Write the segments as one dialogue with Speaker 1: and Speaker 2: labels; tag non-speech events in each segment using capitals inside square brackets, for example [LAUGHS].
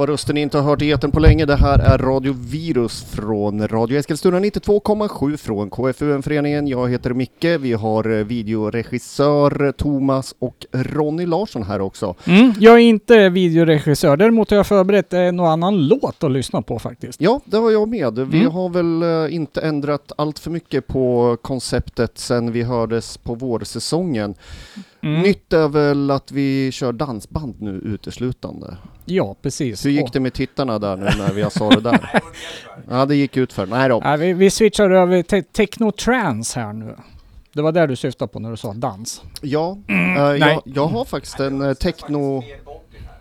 Speaker 1: var rösten ni inte har hört i etern på länge. Det här är Radio Virus från Radio Eskilstuna 92,7 från KFUM-föreningen. Jag heter Micke, vi har eh, videoregissör Thomas och Ronny Larsson här också.
Speaker 2: Mm, jag är inte videoregissör, däremot har jag förberett eh, någon annan låt att lyssna på faktiskt.
Speaker 1: Ja, det har jag med. Vi
Speaker 2: Mm.
Speaker 1: har väl eh, inte ändrat allt för mycket på konceptet sen vi hördes på vårsäsongen.
Speaker 2: Mm.
Speaker 1: Nytt är väl att vi kör dansband nu uteslutande.
Speaker 2: Ja, precis.
Speaker 1: Hur gick det med tittarna där nu när vi sa det där? [LAUGHS] Ja, det gick ut för. Nej då.
Speaker 2: Ja, vi, vi switchar över till techno-trance här nu. Det var där du syftade på när du sa dans.
Speaker 1: Ja, eh,
Speaker 2: nej.
Speaker 1: jag, jag har faktiskt en eh, techno...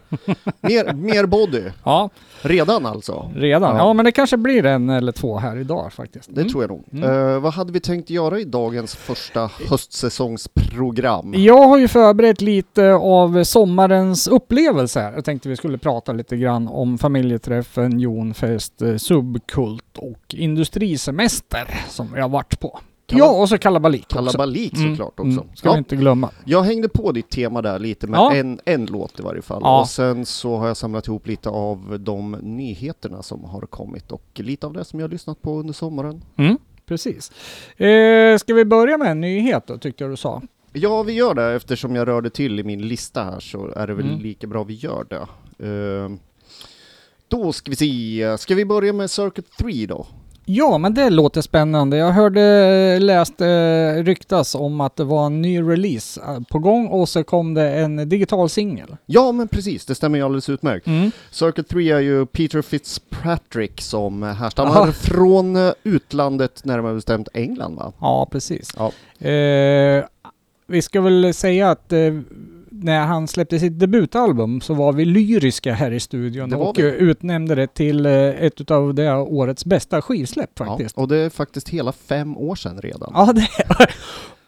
Speaker 1: [LAUGHS] mer, mer body.
Speaker 2: Ja,
Speaker 1: Redan alltså.
Speaker 2: redan.
Speaker 1: Ja.
Speaker 2: Ja, men det kanske blir en eller två här idag faktiskt.
Speaker 1: Det
Speaker 2: Mm.
Speaker 1: tror jag nog.
Speaker 2: Mm.
Speaker 1: Eh, vad hade vi tänkt göra i dagens första höstsäsongsprogram?
Speaker 2: Jag har ju förberett lite av sommarens upplevelser. Jag tänkte vi skulle prata lite grann om familjeträffen, jonfest, eh, subkult och industrisemester som vi har varit på. Ja, och så kalabalik också.
Speaker 1: Kalabalik
Speaker 2: Mm,
Speaker 1: såklart också.
Speaker 2: mm, ska vi
Speaker 1: Ja,
Speaker 2: inte glömma.
Speaker 1: jag hängde på ditt tema där lite med
Speaker 2: Ja.
Speaker 1: en, en låt i varje fall.
Speaker 2: Ja.
Speaker 1: Och sen så har jag samlat ihop lite av de nyheterna som har kommit och lite av det som jag har lyssnat på under sommaren.
Speaker 2: Mm, precis. Eh, ska vi börja med en nyhet då, tyckte jag du sa?
Speaker 1: Ja, vi gör det eftersom jag rörde till i min lista här så är det väl
Speaker 2: Mm.
Speaker 1: lika bra vi gör det. Eh, då ska vi se, ska vi börja med Circuit 3 då?
Speaker 2: Ja, men det låter spännande. Jag hörde, läste eh, ryktas om att det var en ny release eh, på gång och så kom det en digital singel.
Speaker 1: Ja, men precis, det stämmer ju alldeles utmärkt.
Speaker 2: Mm.
Speaker 1: Circuit 3 är ju Peter Fitzpatrick som härstammar
Speaker 2: Aha.
Speaker 1: från eh, utlandet, närmare bestämt England va?
Speaker 2: Ja, precis.
Speaker 1: Ja.
Speaker 2: Eh, vi ska väl säga att eh, när han släppte sitt debutalbum så var vi lyriska här i studion och
Speaker 1: vi.
Speaker 2: utnämnde det till eh, ett av det årets bästa skivsläpp faktiskt.
Speaker 1: Ja, och det är faktiskt hela fem år sedan redan.
Speaker 2: Ja, det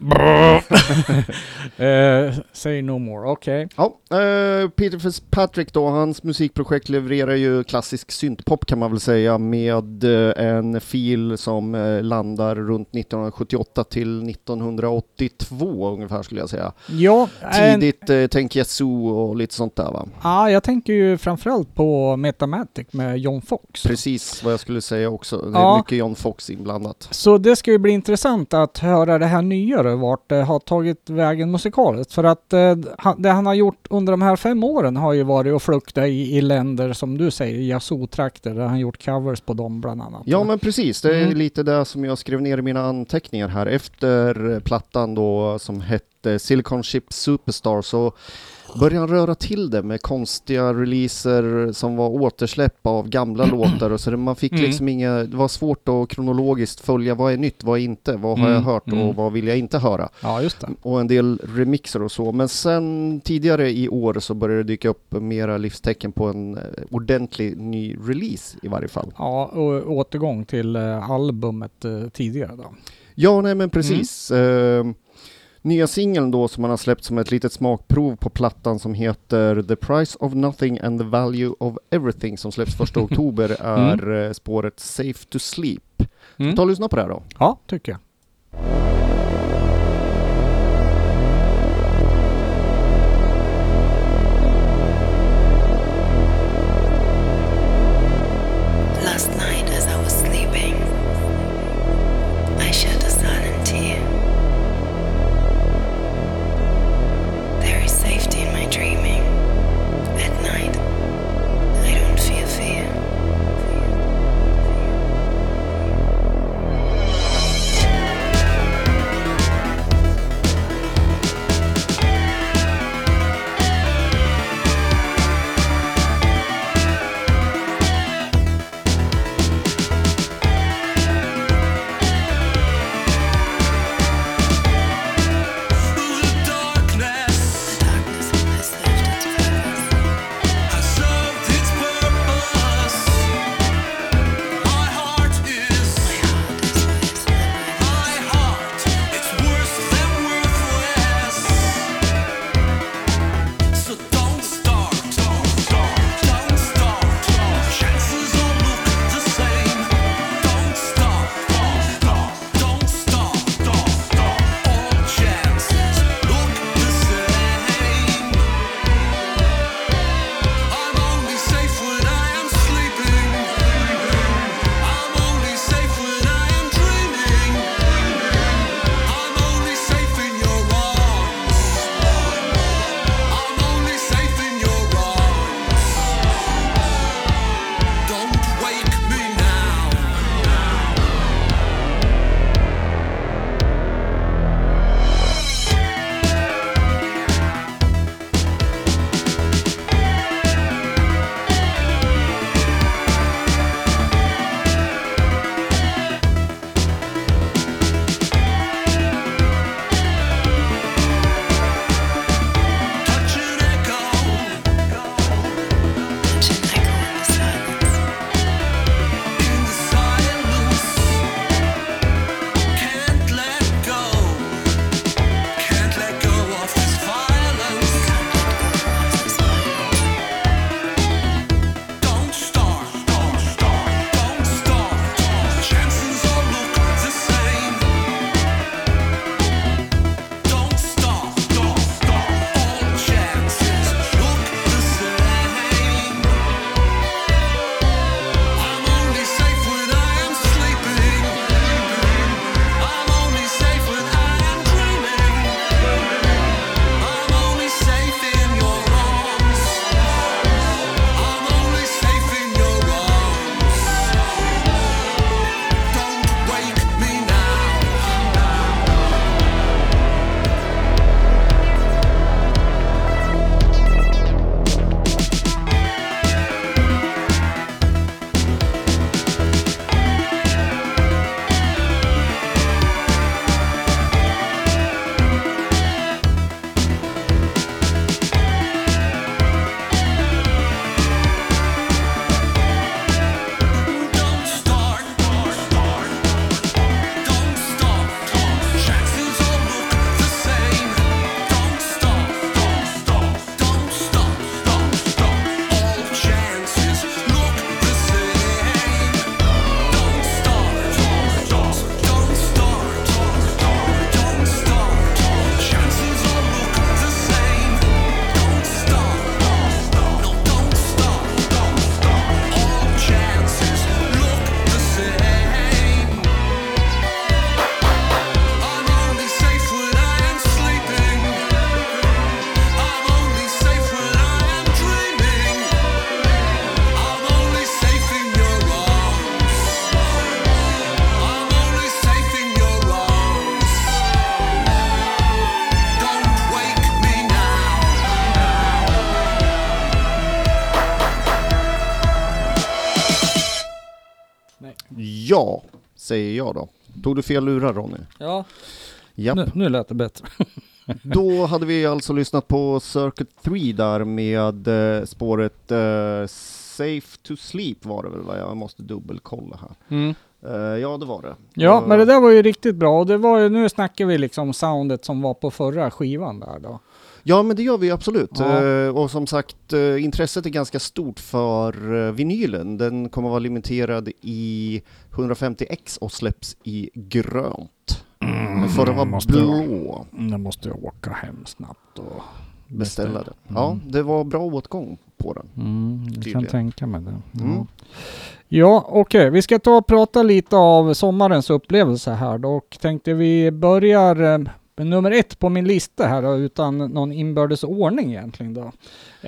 Speaker 2: [LAUGHS] eh, Say no more, okej.
Speaker 1: Ja, eh, Peter Fitzpatrick då, hans musikprojekt levererar ju klassisk syntpop kan man väl säga med eh, en fil som eh, landar runt 1978 till 1982 ungefär skulle jag säga.
Speaker 2: Ja, en,
Speaker 1: Tidigt eh, Tänk Yazoo och lite sånt där va?
Speaker 2: ja, jag tänker ju framförallt på Metamatic med John Fox.
Speaker 1: Precis vad jag skulle säga också. Det är
Speaker 2: Ja.
Speaker 1: mycket John Fox inblandat.
Speaker 2: Så det ska ju bli intressant att höra det här vart det har tagit vägen musikaliskt. För att eh, det han har gjort under de här fem åren har ju varit att flukta i, i länder som du säger, Yazoo-trakter, där han gjort covers på dem bland annat.
Speaker 1: Ja men precis, det är
Speaker 2: Mm.
Speaker 1: lite det som jag skrev ner i mina anteckningar här efter plattan då som hette Silicon Chip Superstar så började han röra till det med konstiga releaser som var återsläpp av gamla [CLEARS THROAT] låtar och så det, man fick
Speaker 2: Mm.
Speaker 1: liksom inga, det var svårt att kronologiskt följa vad är nytt, vad är inte, vad har jag
Speaker 2: Mm,
Speaker 1: hört
Speaker 2: mm.
Speaker 1: och vad vill jag inte höra
Speaker 2: ja, just det.
Speaker 1: och en del remixer och så. Men sen tidigare i år så började det dyka upp mera livstecken på en eh, ordentlig ny release i varje fall.
Speaker 2: Ja, och återgång till eh, albumet eh, tidigare då.
Speaker 1: Ja, nej men precis. Eh, nya singeln då som man har släppt som ett litet smakprov på plattan som heter The Price of Nothing and the Value of Everything som släpps första [LAUGHS] oktober är eh, spåret Safe to Sleep.
Speaker 2: Mm.
Speaker 1: Ta och lyssna på det här då.
Speaker 2: Ja, tycker jag.
Speaker 1: Säger jag då. Tog du fel lurar Ronny?
Speaker 2: Ja,
Speaker 1: Japp.
Speaker 2: nu, nu lät det bättre. [LAUGHS]
Speaker 1: Då hade vi alltså lyssnat på Circuit 3 där med eh, spåret eh, Safe to Sleep var det väl va? Jag måste dubbelkolla här.
Speaker 2: Mm.
Speaker 1: Eh, ja det var det.
Speaker 2: Ja, men det där var ju riktigt bra. Och det var ju, nu snackar vi liksom soundet som var på förra skivan där då.
Speaker 1: Ja men det gör vi absolut.
Speaker 2: Ja.
Speaker 1: Eh, och som sagt eh, intresset är ganska stort för eh, vinylen. Den kommer vara limiterad i 150x och släpps i grönt.
Speaker 2: Mm,
Speaker 1: För det var
Speaker 2: måste
Speaker 1: blå.
Speaker 2: Nu måste jag åka hem snabbt och
Speaker 1: Beställa den.
Speaker 2: Mm.
Speaker 1: Ja, det var bra åtgång på den.
Speaker 2: Mm, jag kan tänka mig det. Ja,
Speaker 1: Mm.
Speaker 2: ja okej. Vi ska ta och prata lite av sommarens upplevelse här då. Och tänkte vi börjar eh, med nummer ett på min lista här då, utan någon inbördes ordning egentligen då.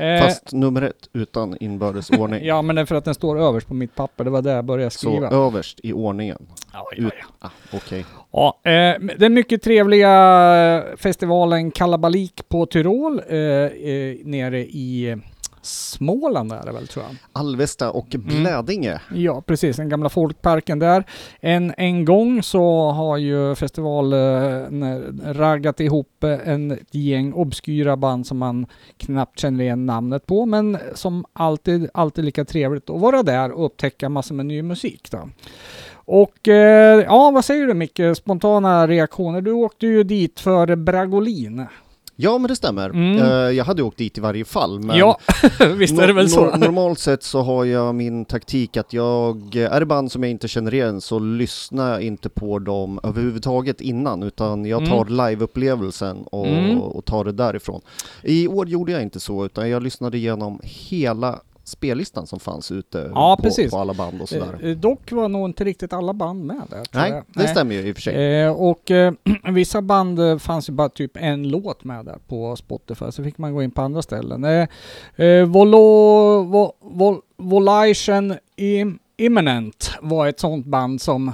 Speaker 2: Eh,
Speaker 1: Fast nummer ett utan inbördes [LAUGHS] ordning.
Speaker 2: Ja, men det är för att den står överst på mitt papper. Det var där jag började
Speaker 1: Så
Speaker 2: skriva.
Speaker 1: överst i ordningen.
Speaker 2: Ja,
Speaker 1: Ut- Ah, Okej.
Speaker 2: Ja, eh, den mycket trevliga eh, festivalen Kalabalik på Tyrol eh, eh, nere i Småland är det väl tror jag.
Speaker 1: Alvesta och Blädinge.
Speaker 2: Ja, precis. Den gamla folkparken där. En, en gång så har ju festivalen eh, raggat ihop eh, en ett gäng obskyra band som man knappt känner igen namnet på, men som alltid, alltid lika trevligt att vara där och upptäcka massor med ny musik. Då. Och eh, ja, vad säger du Micke? Spontana reaktioner? Du åkte ju dit för Bragolin.
Speaker 1: Ja men det stämmer.
Speaker 2: Mm.
Speaker 1: Eh, jag hade åkt dit i varje fall. Men
Speaker 2: ja, [LAUGHS] visst är det väl så?
Speaker 1: no- normalt sett så har jag min taktik att jag, är det band som jag inte känner igen så lyssnar jag inte på dem överhuvudtaget innan utan jag tar liveupplevelsen och,
Speaker 2: Mm.
Speaker 1: och tar det därifrån. I år gjorde jag inte så utan jag lyssnade igenom hela spellistan som fanns ute
Speaker 2: Ja,
Speaker 1: på,
Speaker 2: precis.
Speaker 1: på alla band och sådär.
Speaker 2: Eh, eh, dock var nog inte riktigt alla band med där.
Speaker 1: Nej,
Speaker 2: jag.
Speaker 1: det stämmer ju i och för sig.
Speaker 2: Eh, och eh, [CLEARS THROAT] vissa band eh, fanns ju bara typ en låt med där på Spotify, så fick man gå in på andra ställen. Eh, eh, Volo, vo, vol, Volition Im, Imminent var ett sånt band som...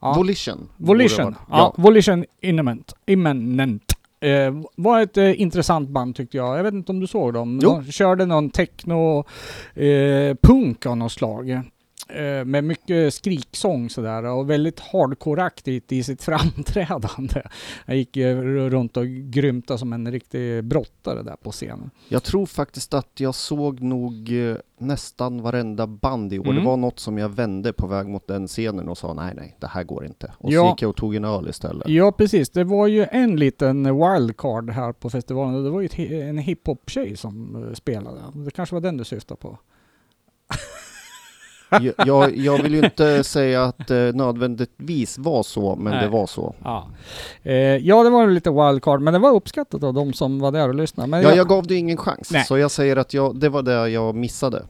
Speaker 2: Ja,
Speaker 1: Volition.
Speaker 2: Volition, ja,
Speaker 1: vara.
Speaker 2: Volition Imminent. Imminent. Eh, var ett eh, intressant band tyckte jag. Jag vet inte om du såg dem?
Speaker 1: Jo.
Speaker 2: De körde någon techno eh, punk av något slag. Eh, med mycket skriksång sådär och väldigt hardcore-aktigt i sitt [LAUGHS] framträdande. Jag gick runt och grymta som en riktig brottare där på scenen.
Speaker 1: Jag tror faktiskt att jag såg nog eh, nästan varenda band i år.
Speaker 2: Mm.
Speaker 1: Det var något som jag vände på väg mot den scenen och sa nej, nej, det här går inte. Och
Speaker 2: Ja.
Speaker 1: så gick jag och tog en öl istället.
Speaker 2: Ja precis, det var ju en liten wildcard här på festivalen. Det var ju ett en hiphop-tjej som eh, spelade. Det kanske var den du syftade på? [LAUGHS]
Speaker 1: Jag, jag, vill ju inte säga att det nödvändigtvis var så, men
Speaker 2: Nej.
Speaker 1: det var så.
Speaker 2: Ja. Eh, ja, det var lite wildcard, men det var uppskattat av de som var där och lyssnade. Men
Speaker 1: Ja,
Speaker 2: jag-
Speaker 1: jag gav det ingen chans,
Speaker 2: Nej.
Speaker 1: så jag säger att jag, det var det jag missade.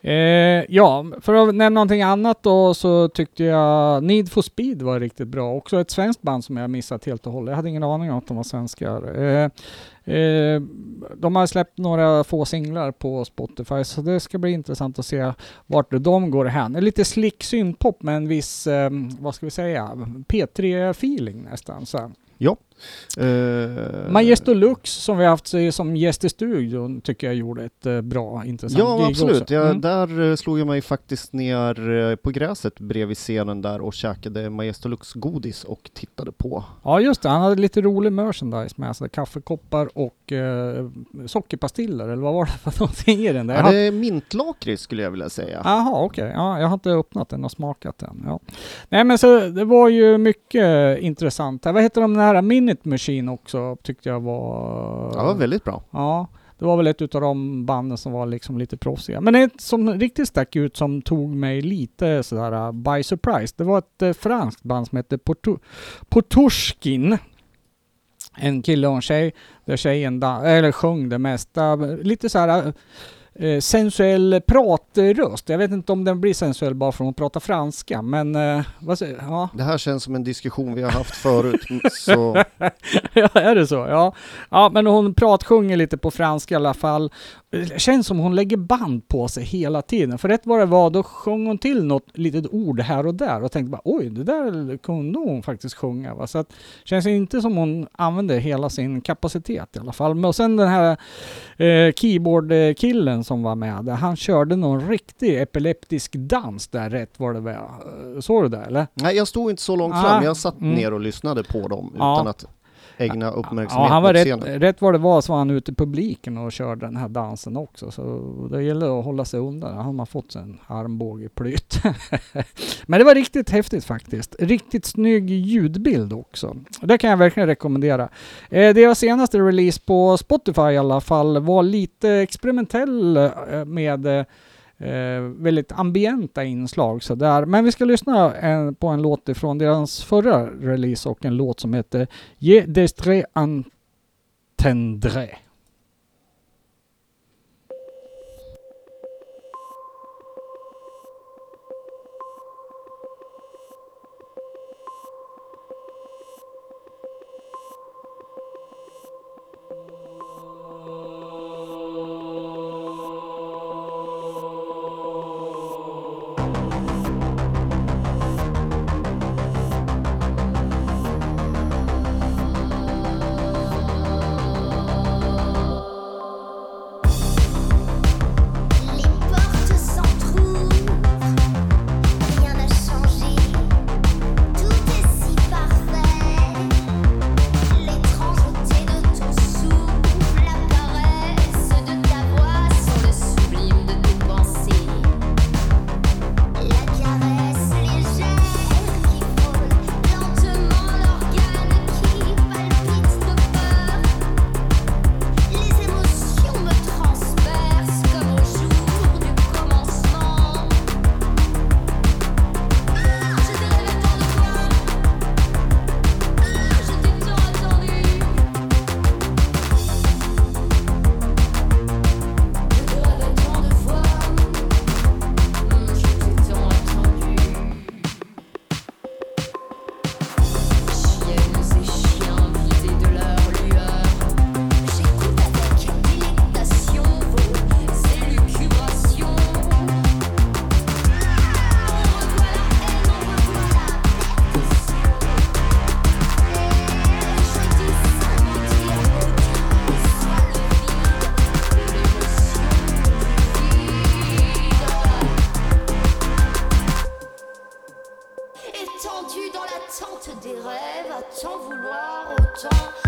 Speaker 2: Eh, ja, för att nämna någonting annat då så tyckte jag Need for Speed var riktigt bra. Också ett svenskt band som jag missat helt och hållet. Jag hade ingen aning om att de var svenskar. Eh, eh, de har släppt några få singlar på Spotify så det ska bli intressant att se vart de går hän. Lite slick synpop med en viss, eh, vad ska vi säga, P3-feeling nästan. Så. här.
Speaker 1: Eh,
Speaker 2: Majesto Lux som vi haft som gäst i studion tycker jag gjorde ett eh, bra, intressant
Speaker 1: Ja, absolut. Jag,
Speaker 2: Mm.
Speaker 1: Där eh, slog jag mig faktiskt ner på gräset bredvid scenen där och käkade Majestolux godis och tittade på.
Speaker 2: Ja just det, han hade lite rolig merchandise med sig. Kaffekoppar och eh, sockerpastiller eller vad var det för [LAUGHS] någonting i den där?
Speaker 1: Ja, det är mintlakrits skulle jag vilja säga.
Speaker 2: Jaha, okej. Ja, jag har inte öppnat den och smakat den. Ja. Nej men så det var ju mycket intressant. Vad heter de här Minute Machine också tyckte jag var...
Speaker 1: Ja, väldigt bra.
Speaker 2: Ja, det var väl ett utav de banden som var liksom lite proffsiga. Men ett som riktigt stack ut som tog mig lite sådär uh, by surprise. Det var ett uh, franskt band som hette Portu- Poturskin. En kille och en tjej. Där tjejen eller sjöng det mesta. Lite såhär uh, sensuell pratröst. Jag vet inte om den blir sensuell bara för att pratar franska. Men uh, vad säger ja.
Speaker 1: Det här känns som en diskussion vi har haft förut. [LAUGHS] Så
Speaker 2: ja, är det så? Ja. ja, men hon pratsjunger lite på franska i alla fall. Det känns som hon lägger band på sig hela tiden. För rätt vad det var, då sjöng hon till något litet ord här och där och tänkte bara oj, det där kunde hon faktiskt sjunga. Va? Så att, känns inte som hon använde hela sin kapacitet i alla fall. Men sen den här eh, keyboardkillen som var med, han körde någon riktig epileptisk dans där rätt vad det var. Eh, Såg du det eller?
Speaker 1: Nej, jag stod inte så långt
Speaker 2: Ah,
Speaker 1: fram. Jag satt
Speaker 2: mm.
Speaker 1: ner och lyssnade på dem
Speaker 2: Ja.
Speaker 1: utan att ägna uppmärksamhet
Speaker 2: Ja, han var rätt,
Speaker 1: scenen.
Speaker 2: rätt vad det var så var han ute i publiken och körde den här dansen också. Så det gäller att hålla sig undan. Han har man fått sig en armbågeplytt. [LAUGHS] Men det var riktigt häftigt faktiskt. Riktigt snygg ljudbild också. Det kan jag verkligen rekommendera. Eh, deras senaste release på Spotify i alla fall var lite experimentell eh, med eh, väldigt ambienta inslag sådär. Men vi ska lyssna en, på en låt ifrån deras förra release och en låt som heter Je destre entendre.
Speaker 3: Dans l'attente des rêves, à t'en vouloir autant,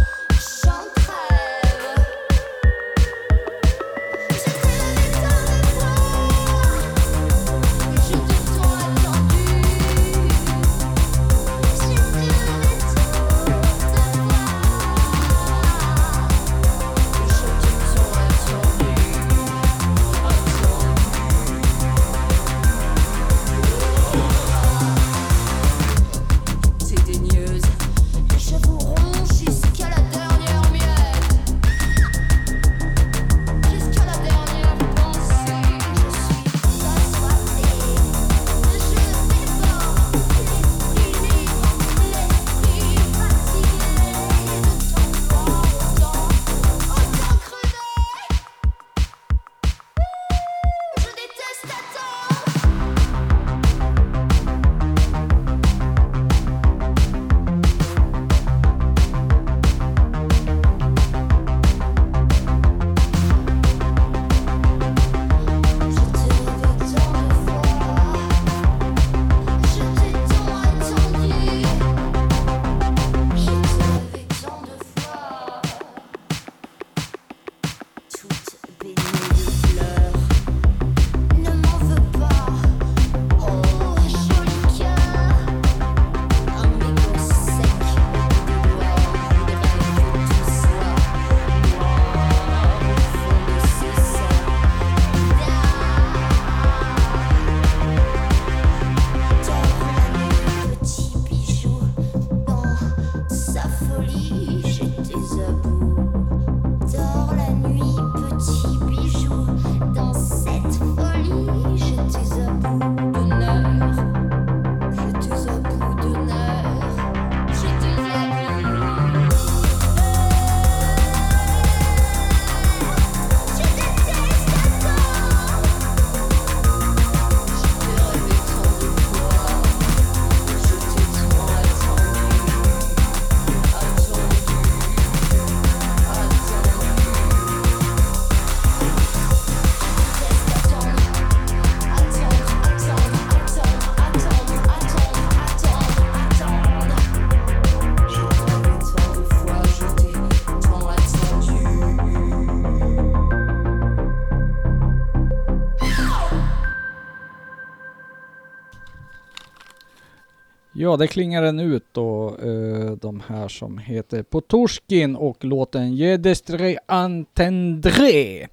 Speaker 2: Ja, det klingar den ut då, eh, de här som heter Potorskin och låten Je destre entendre.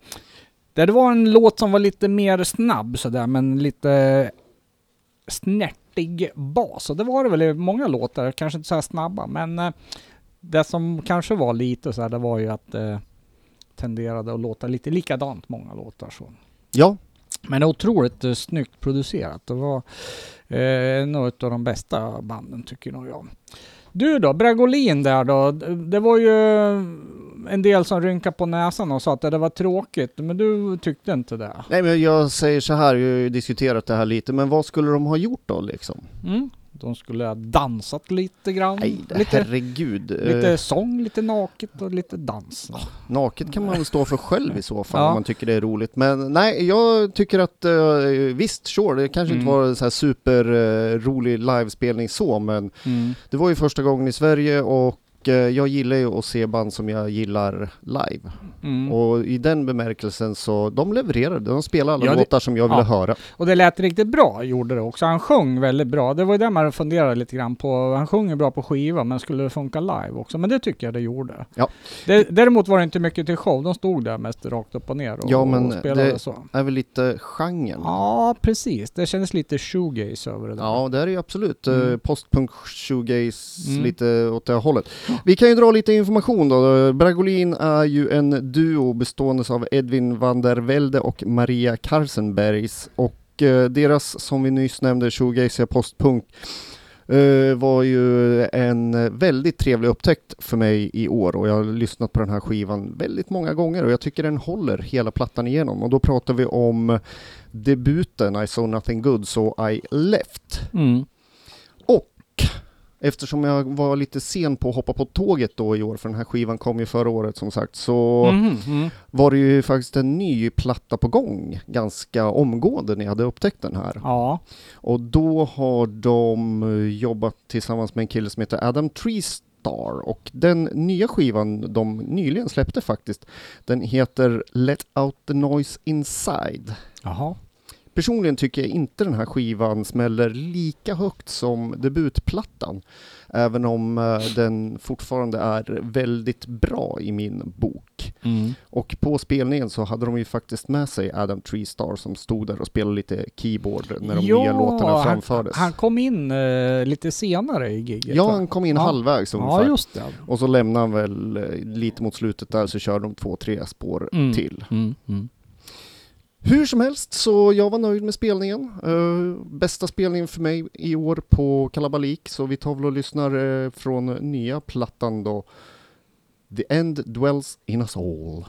Speaker 2: Det var en låt som var lite mer snabb sådär, men lite snärtig bas. Och det var det väl i många låtar, kanske inte så här snabba, men eh, det som kanske var lite så här, det var ju att det tenderade att låta lite likadant många låtar. Så.
Speaker 1: Ja,
Speaker 2: Men det är otroligt eh, snyggt producerat. Det var eh, något av de bästa banden tycker nog jag. Du då, Bragolin där då. Det var ju en del som rynkade på näsan och sa att det var tråkigt, men du tyckte inte det?
Speaker 1: nej men jag säger så här, jag har ju diskuterat det här lite, men vad skulle de ha gjort då liksom?
Speaker 2: Mm. De skulle ha dansat lite grann.
Speaker 1: Nej,
Speaker 2: lite,
Speaker 1: herregud.
Speaker 2: lite
Speaker 1: Eh,
Speaker 2: sång, lite naket och lite dans.
Speaker 1: naket kan man väl stå för själv i så fall
Speaker 2: Ja.
Speaker 1: om man tycker det är roligt. Men nej, jag tycker att eh, visst, sure, det kanske inte
Speaker 2: Mm.
Speaker 1: var så här super eh, rolig livespelning så, men
Speaker 2: Mm.
Speaker 1: det var ju första gången i Sverige och eh, jag gillar ju att se band som jag gillar live.
Speaker 2: Mm.
Speaker 1: Och i den bemärkelsen så, de levererade, de spelade alla
Speaker 2: Ja, det-
Speaker 1: låtar som jag ville
Speaker 2: ja.
Speaker 1: höra.
Speaker 2: Och det lät riktigt bra, gjorde det också. Han sjöng väldigt bra. Det var ju det man funderade lite grann på. Han sjunger bra på skiva, men skulle det funka live också? Men det tycker jag det gjorde.
Speaker 1: Ja.
Speaker 2: Det, däremot var det inte mycket till show. De stod där mest rakt upp och ner och,
Speaker 1: Ja, men
Speaker 2: och spelade
Speaker 1: det-
Speaker 2: så.
Speaker 1: är väl lite genren.
Speaker 2: Ja, precis. Det kändes lite shoegaze över det där.
Speaker 1: Ja, det är det ju absolut.
Speaker 2: Mm.
Speaker 1: Mm. Postpunk, shoegaze,
Speaker 2: Mm.
Speaker 1: lite åt det hållet. Vi kan ju dra lite information då. Bragolin är ju en duo bestående av Edvin van der Velde och Maria Karsenbergs. Och eh, deras, som vi nyss nämnde, shoegaze postpunk eh, var ju en väldigt trevlig upptäckt för mig i år och jag har lyssnat på den här skivan väldigt många gånger och jag tycker den håller hela plattan igenom och då pratar vi om debuten I saw nothing good so I left.
Speaker 2: Mm.
Speaker 1: Eftersom jag var lite sen på att hoppa på tåget då i år, för den här skivan kom ju förra året som sagt, så
Speaker 2: Mhm, mm.
Speaker 1: var det ju faktiskt en ny platta på gång ganska omgående när jag hade upptäckt den här.
Speaker 2: Ja.
Speaker 1: Och då har de eh, jobbat tillsammans med en kille som heter Adam Treestar och den nya skivan de nyligen släppte faktiskt, den heter Let Out the Noise Inside.
Speaker 2: Jaha.
Speaker 1: Personligen tycker jag inte den här skivan smäller lika högt som debutplattan. Även om eh, den fortfarande är väldigt bra i min bok.
Speaker 2: Mm.
Speaker 1: Och på spelningen så hade de ju faktiskt med sig Adam Treestar som stod där och spelade lite keyboard när de nya låtarna framfördes.
Speaker 2: Han, han kom in eh, lite senare i giget.
Speaker 1: ja,
Speaker 2: va?
Speaker 1: han kom in
Speaker 2: Ja.
Speaker 1: halvvägs
Speaker 2: Ja,
Speaker 1: ungefär.
Speaker 2: just det.
Speaker 1: Och så lämnade han väl eh, lite mot slutet där så körde de två, tre spår
Speaker 2: Mm.
Speaker 1: till.
Speaker 2: Mm.
Speaker 1: Hur som helst, så jag var nöjd med spelningen. Uh, bästa spelningen för mig i år på Kalabalik, så vi tar väl och lyssnar uh, från nya plattan då. The End Dwells in Us All.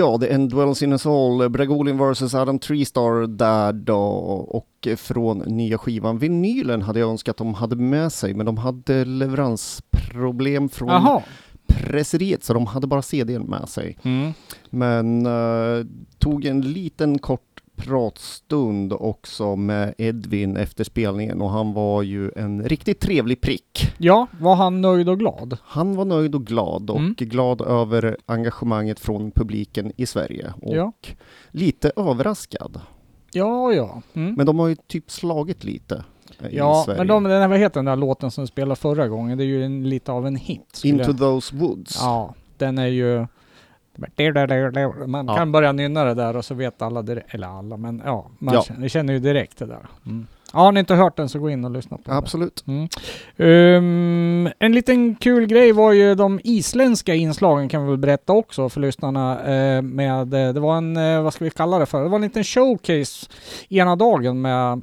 Speaker 1: Ja, The End Dwells in Us All, Bragolin vs Adam Treestar där då och från nya skivan. Vinylen hade jag önskat de hade med sig men de hade leveransproblem från
Speaker 2: Jaha.
Speaker 1: presseriet så de hade bara CDn med sig.
Speaker 2: Mm.
Speaker 1: Men eh, tog en liten kort pratstund också med Edvin efter spelningen och han var ju en riktigt trevlig prick.
Speaker 2: Ja, var han nöjd och glad?
Speaker 1: Han var nöjd och glad och
Speaker 2: Mm.
Speaker 1: glad över engagemanget från publiken i Sverige och
Speaker 2: Ja.
Speaker 1: lite överraskad.
Speaker 2: Ja, ja. Mm.
Speaker 1: Men de har ju typ slagit lite eh,
Speaker 2: ja,
Speaker 1: Sverige.
Speaker 2: men de, den här, vad heter den där låten som spelade förra gången? Det är ju en, lite av en hit.
Speaker 1: Into
Speaker 2: jag-
Speaker 1: those woods.
Speaker 2: Ja, den är ju... Man
Speaker 1: Ja.
Speaker 2: kan börja nynna det där och så vet alla direkt, eller alla, men ja, man
Speaker 1: Ja.
Speaker 2: Känner, känner ju direkt det där. Mm. Ja, har ni inte hört den så gå in och lyssna på den.
Speaker 1: Absolut.
Speaker 2: Mm. Ehm, en liten kul grej var ju de isländska inslagen kan vi väl berätta också för lyssnarna. eh, med, eh, det var en, eh, vad ska vi kalla det för? Det var en liten showcase ena dagen med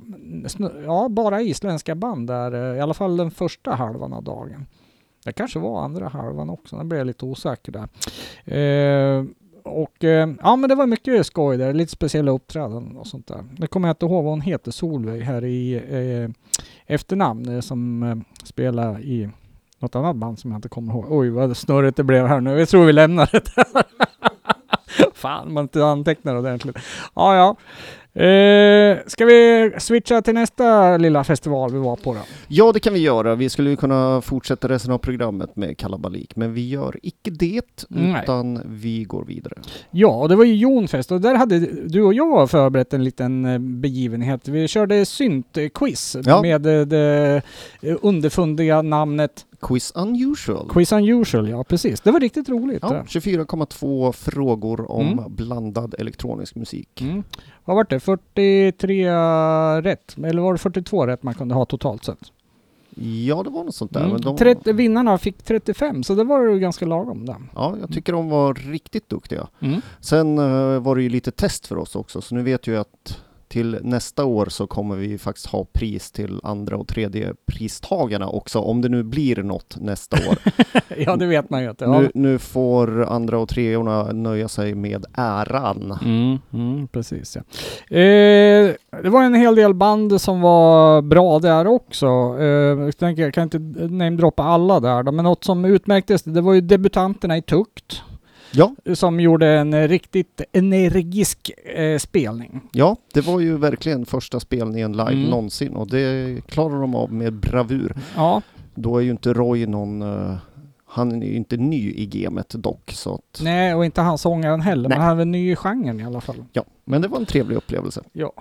Speaker 2: ja, bara isländska band där, eh, i alla fall den första halvan av dagen. Det kanske var andra halvan också, nu blev jag lite osäker där. Eh, och eh, ja men det var mycket skoj där, lite speciella uppträdanden och sånt där. Det kommer jag inte ihåg vad hon heter, Solveig här i eh, efternamn eh, som eh, spelar i något annat band som jag inte kommer ihåg. Oj vad snurrigt det blev här nu. Jag tror vi lämnar det där. [LAUGHS] Fan, man inte antecknar ordentligt. Ja, ja. Eh, ska vi switcha till nästa lilla festival vi var på då?
Speaker 1: Ja, det kan vi göra. Vi skulle ju kunna fortsätta resten av programmet med kalabalik, men vi gör icke det,
Speaker 2: Nej.
Speaker 1: utan vi går vidare.
Speaker 2: Ja, det var ju Jonfest och där hade du och jag förberett en liten eh, begivenhet. Vi körde synt-quiz
Speaker 1: Ja.
Speaker 2: med eh, det eh, underfundiga namnet
Speaker 1: Quiz Unusual.
Speaker 2: Quiz Unusual. Ja, precis. Det var riktigt roligt.
Speaker 1: Ja,
Speaker 2: det.
Speaker 1: 24,2 frågor om
Speaker 2: Mm.
Speaker 1: blandad elektronisk musik.
Speaker 2: Mm. Vad var det? 43 rätt? Eller var det 42 rätt man kunde ha totalt sett?
Speaker 1: Ja, det var något sånt där.
Speaker 2: Mm.
Speaker 1: Men de,
Speaker 2: 30, vinnarna fick 35, så det var ju ganska lagom där.
Speaker 1: Ja, jag tycker de var riktigt duktiga.
Speaker 2: Mm.
Speaker 1: Sen eh, var det ju lite test för oss också, så nu vet jag att till nästa år så kommer vi faktiskt ha pris till andra och tredje pristagarna också, om det nu blir något nästa år. [LAUGHS]
Speaker 2: ja, det vet man ju inte. Ja.
Speaker 1: nu, nu får andra och treorna nöja sig med äran.
Speaker 2: Mm, mm, precis ja. Eh, det var en hel del band som var bra där också. Eh, jag, tänker, jag kan inte namedroppa alla där men något som utmärktes, det var ju debutanterna i Tukt
Speaker 1: Ja,
Speaker 2: som gjorde en eh, riktigt energisk eh, spelning.
Speaker 1: ja, det var ju verkligen första spelningen live
Speaker 2: Mm.
Speaker 1: någonsin och det klarar de av med bravur.
Speaker 2: Ja,
Speaker 1: Då är ju inte Roy någon, eh, han är ju inte ny i gamet dock, så att,
Speaker 2: nej och inte han sångaren heller,
Speaker 1: Nej.
Speaker 2: men han är ny i genren i alla fall.
Speaker 1: ja, men det var en trevlig upplevelse.
Speaker 2: Ja.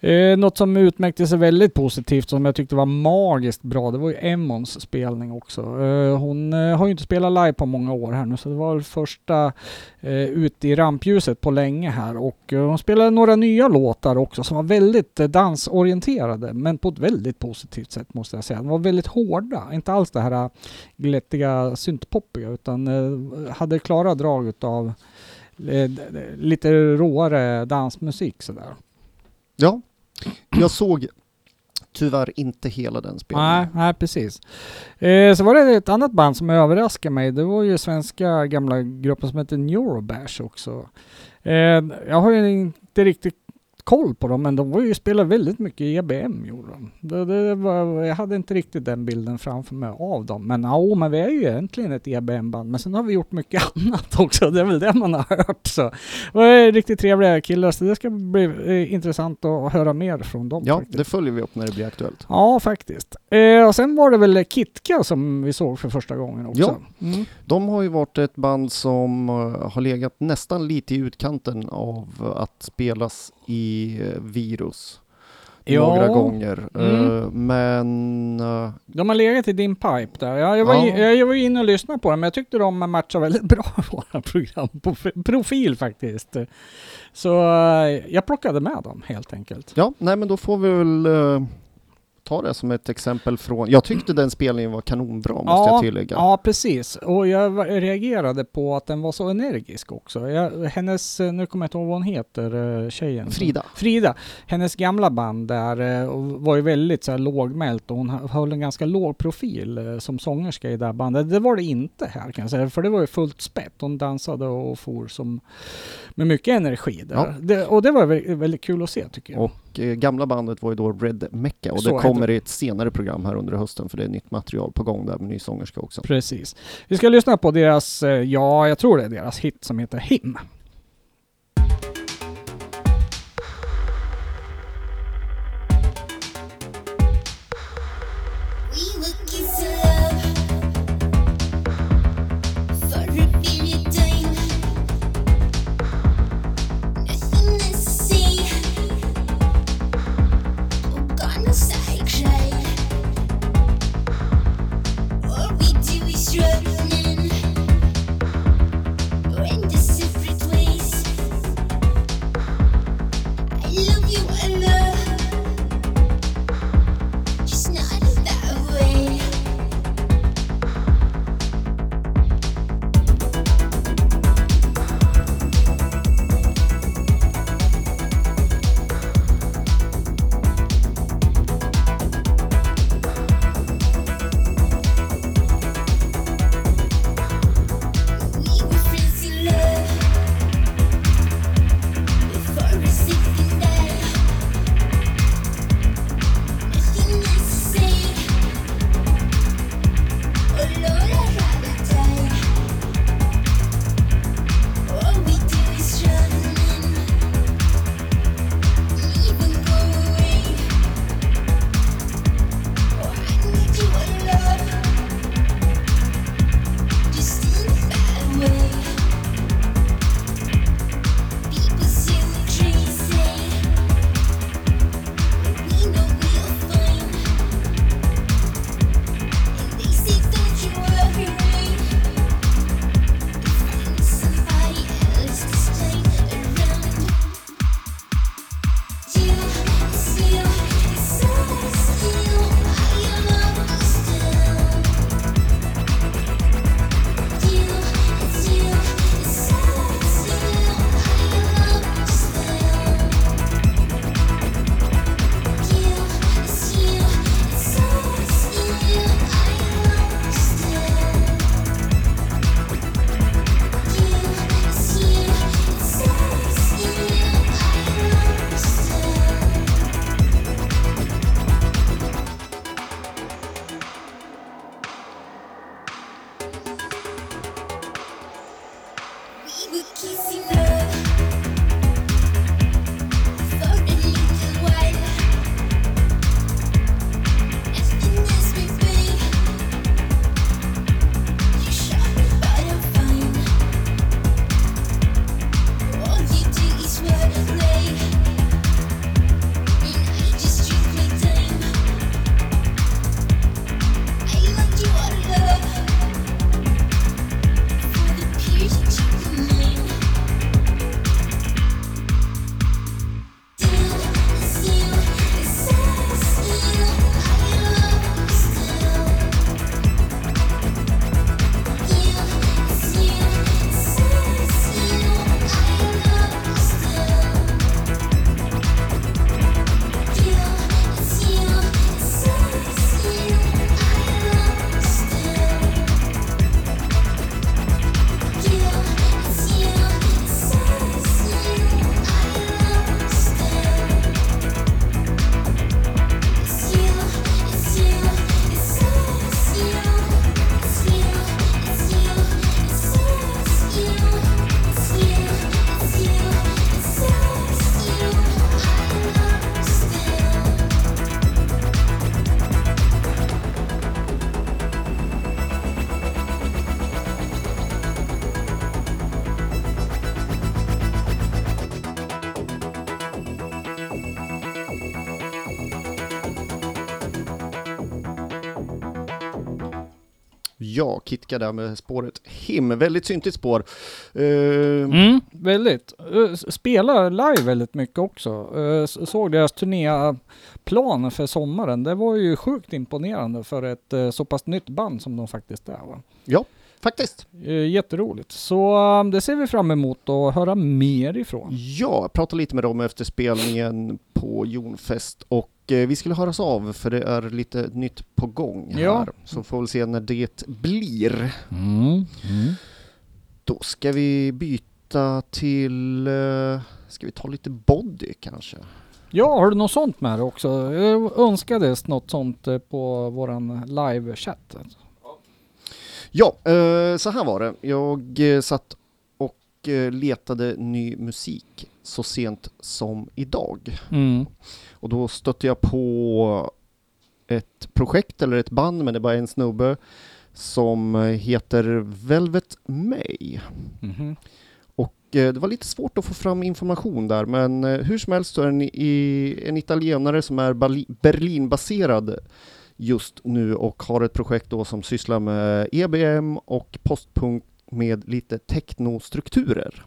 Speaker 2: Eh, något som utmärkte sig väldigt positivt som jag tyckte var magiskt bra, det var ju Emmons spelning också. Eh, hon eh, har ju inte spelat live på många år här nu så det var första eh, ute i rampljuset på länge här och eh, hon spelade några nya låtar också som var väldigt eh, dansorienterade men på ett väldigt positivt sätt måste jag säga. De var väldigt hårda, inte alls det här eh, glättiga syntpoppiga utan eh, hade klara drag utav eh, lite råare dansmusik sådär.
Speaker 1: Ja, jag såg tyvärr inte hela den spelningen.
Speaker 2: Nej, nej precis. Eh, så var det ett annat band som överraskade mig. Det var ju svenska gamla gruppen som heter Neurobash också. Eh, jag har ju inte riktigt koll på dem, men de var ju spelade väldigt mycket i EBM gjorde de. Det, det var, jag hade inte riktigt den bilden framför mig av dem. Men ja, men vi är ju egentligen ett EBM-band. Men sen har vi gjort mycket [LAUGHS] annat också. Det är väl det man har hört. Så. Det är riktigt trevliga killar, så det ska bli eh, intressant att höra mer från dem.
Speaker 1: Ja,
Speaker 2: faktiskt.
Speaker 1: det följer vi upp när det blir aktuellt.
Speaker 2: Ja, faktiskt. Eh, och sen var det väl Kitka som vi såg för första gången också.
Speaker 1: Ja.
Speaker 2: Mm.
Speaker 1: De har ju varit ett band som eh, har legat nästan lite i utkanten av att spelas i eh, virus.
Speaker 2: Ja.
Speaker 1: Några gånger.
Speaker 2: Mm.
Speaker 1: Eh, Men eh,
Speaker 2: De har legat i din pipe där. Ja, jag, var
Speaker 1: Ja.
Speaker 2: Jag, jag var inne och lyssnade på dem, men jag tyckte de matchade väldigt bra i [LAUGHS] våra program. På profil faktiskt. Så jag plockade med dem helt enkelt.
Speaker 1: ja, nej men då får vi väl ta det som ett exempel från... Jag tyckte den spelningen var kanonbra måste jag tillägga.
Speaker 2: Ja, precis. Och jag reagerade på att den var så energisk också. Jag, hennes, eh, nu kommer jag inte ihåg vad hon heter, eh, tjejen.
Speaker 1: Frida.
Speaker 2: Frida, hennes gamla band där eh, var ju väldigt så här lågmält och hon hö- höll en ganska låg profil som sångerska i det här bandet. Det var det inte här kan jag säga, för det var ju fullt spett. Hon dansade och for som med mycket energi där.
Speaker 1: Ja.
Speaker 2: Det, och det var väldigt, väldigt kul att se tycker jag.
Speaker 1: Och gamla bandet var ju då Red Mecca och
Speaker 2: Så
Speaker 1: det kommer i ett senare program här under hösten för det är nytt material på gång där med ny sångerska också.
Speaker 2: Precis. Vi ska lyssna på deras, eh, ja jag tror det är deras hit som heter Him.
Speaker 1: Ja, Kitka där med spåret Him. Väldigt syntigt spår. Eh,
Speaker 2: Mm, väldigt. Eh, Spelar live väldigt mycket också. S- Såg deras turnéplan för sommaren. Det var ju sjukt imponerande för ett eh, så pass nytt band som de faktiskt är. Va?
Speaker 1: Ja, faktiskt.
Speaker 2: Jätteroligt. Så eh, det ser vi fram emot att höra mer ifrån.
Speaker 1: Ja, jag pratade lite med dem efter spelningen på Jonfest och vi skulle höras av för det är lite nytt på gång här.
Speaker 2: Ja.
Speaker 1: Så får vi se när det blir.
Speaker 2: Mm.
Speaker 1: Då ska vi byta till, eh, ska vi ta lite body kanske?
Speaker 2: Ja, har du något sånt med dig också? Jag önskades något sånt eh, på våran live-chatt.
Speaker 1: Ja, eh, så här var det. Jag eh, satt eh, letade ny musik så sent som idag.
Speaker 2: Mm.
Speaker 1: Och då stötte jag på ett projekt eller ett band, men det är bara en snubbe, som eh, heter Velvet May.
Speaker 2: Mhm.
Speaker 1: Och eh, det var lite svårt att få fram information där, men eh, hur som helst så är en, i, en italienare som är Berlinbaserad just nu och har ett projekt då som sysslar med EBM och postpunk med lite technostrukturer.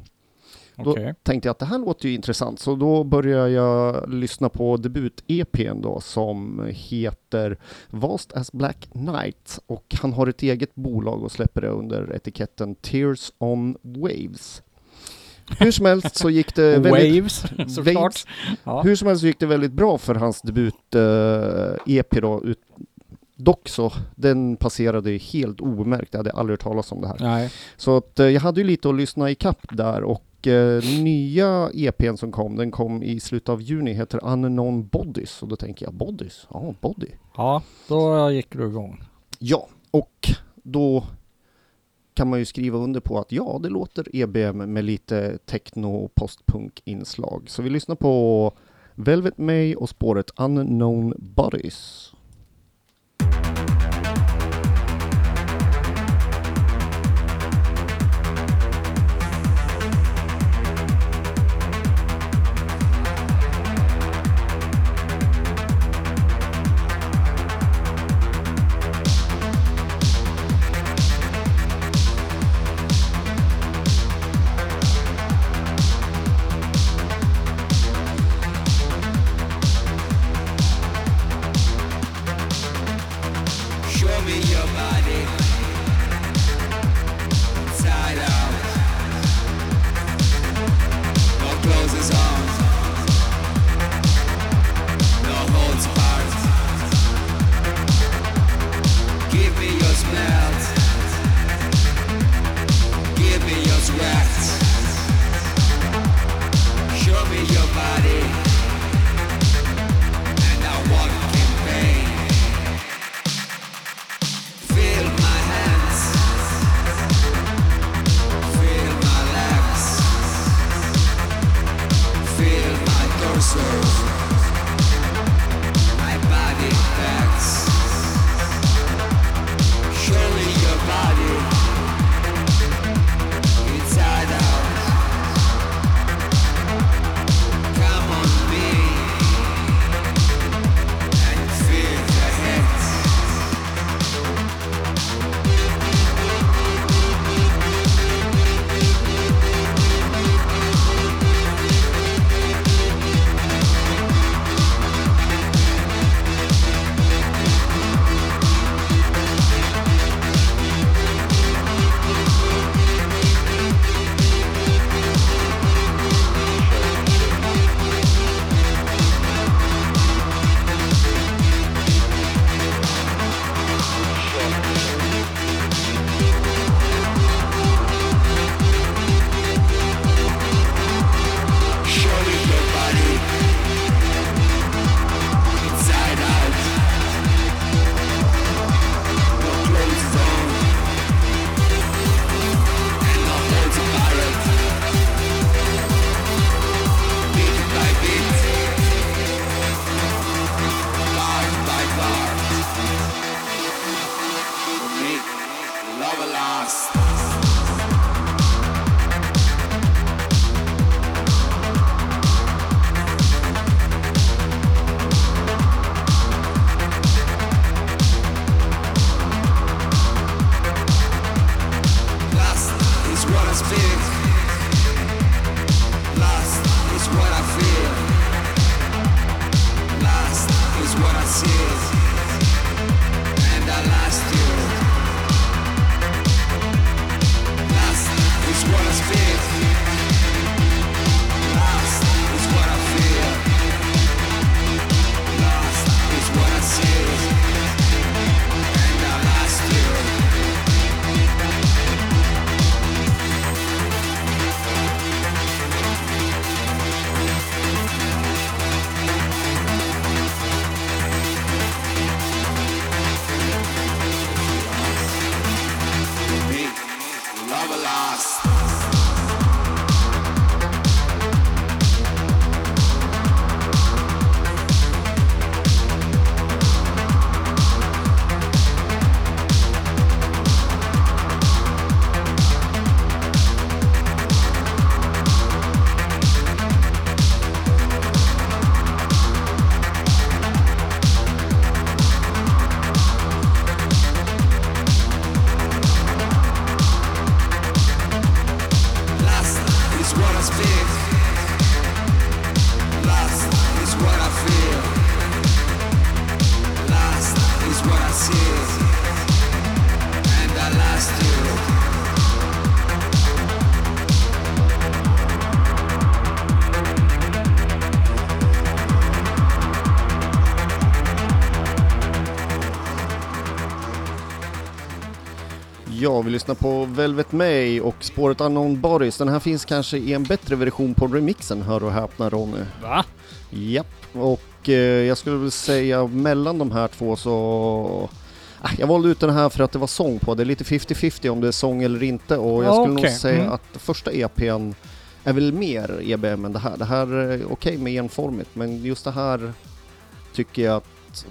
Speaker 1: Då-
Speaker 2: Okej.
Speaker 1: Tänkte jag att det här låter ju intressant, så då började jag lyssna på debut-EPn då som heter Vast as Black Night och han har ett eget bolag och släpper det under etiketten Tears on Waves. Hur som helst så gick det väldigt...
Speaker 2: Waves, såklart. Ja.
Speaker 1: Hur som helst så gick det väldigt bra för hans debut-EP då. Ut, dock så, den passerade helt obemärkt. Jag hade aldrig hört talas om det här.
Speaker 2: Nej.
Speaker 1: Så att eh, jag hade ju lite att lyssna i kapp där och eh, nya EPn som kom, den kom i slutet av juni, heter Unknown Bodies. Och då tänker jag, Bodies? Ja, Body.
Speaker 2: Ja, då gick du igång.
Speaker 1: Ja, och då kan man ju skriva under på att ja, det låter EBM med lite techno postpunk inslag. Så vi lyssnar på Velvet May och spåret Unknown Bodies. Ja, vi lyssnar på Velvet May och spåret Unknown Bodies. Den här finns kanske i en bättre version på remixen, hör och häpna Ronny.
Speaker 2: Va?
Speaker 1: Japp, och eh, jag skulle väl säga mellan de här två så... Ah, Jag valde ut den här för att det var sång på, det är lite 50-50 om det är sång eller inte och jag
Speaker 2: Ja,
Speaker 1: skulle
Speaker 2: okej.
Speaker 1: nog säga
Speaker 2: Mm.
Speaker 1: att första EPn är väl mer EBM än det här. Det här är okej med enformigt men just det här tycker jag att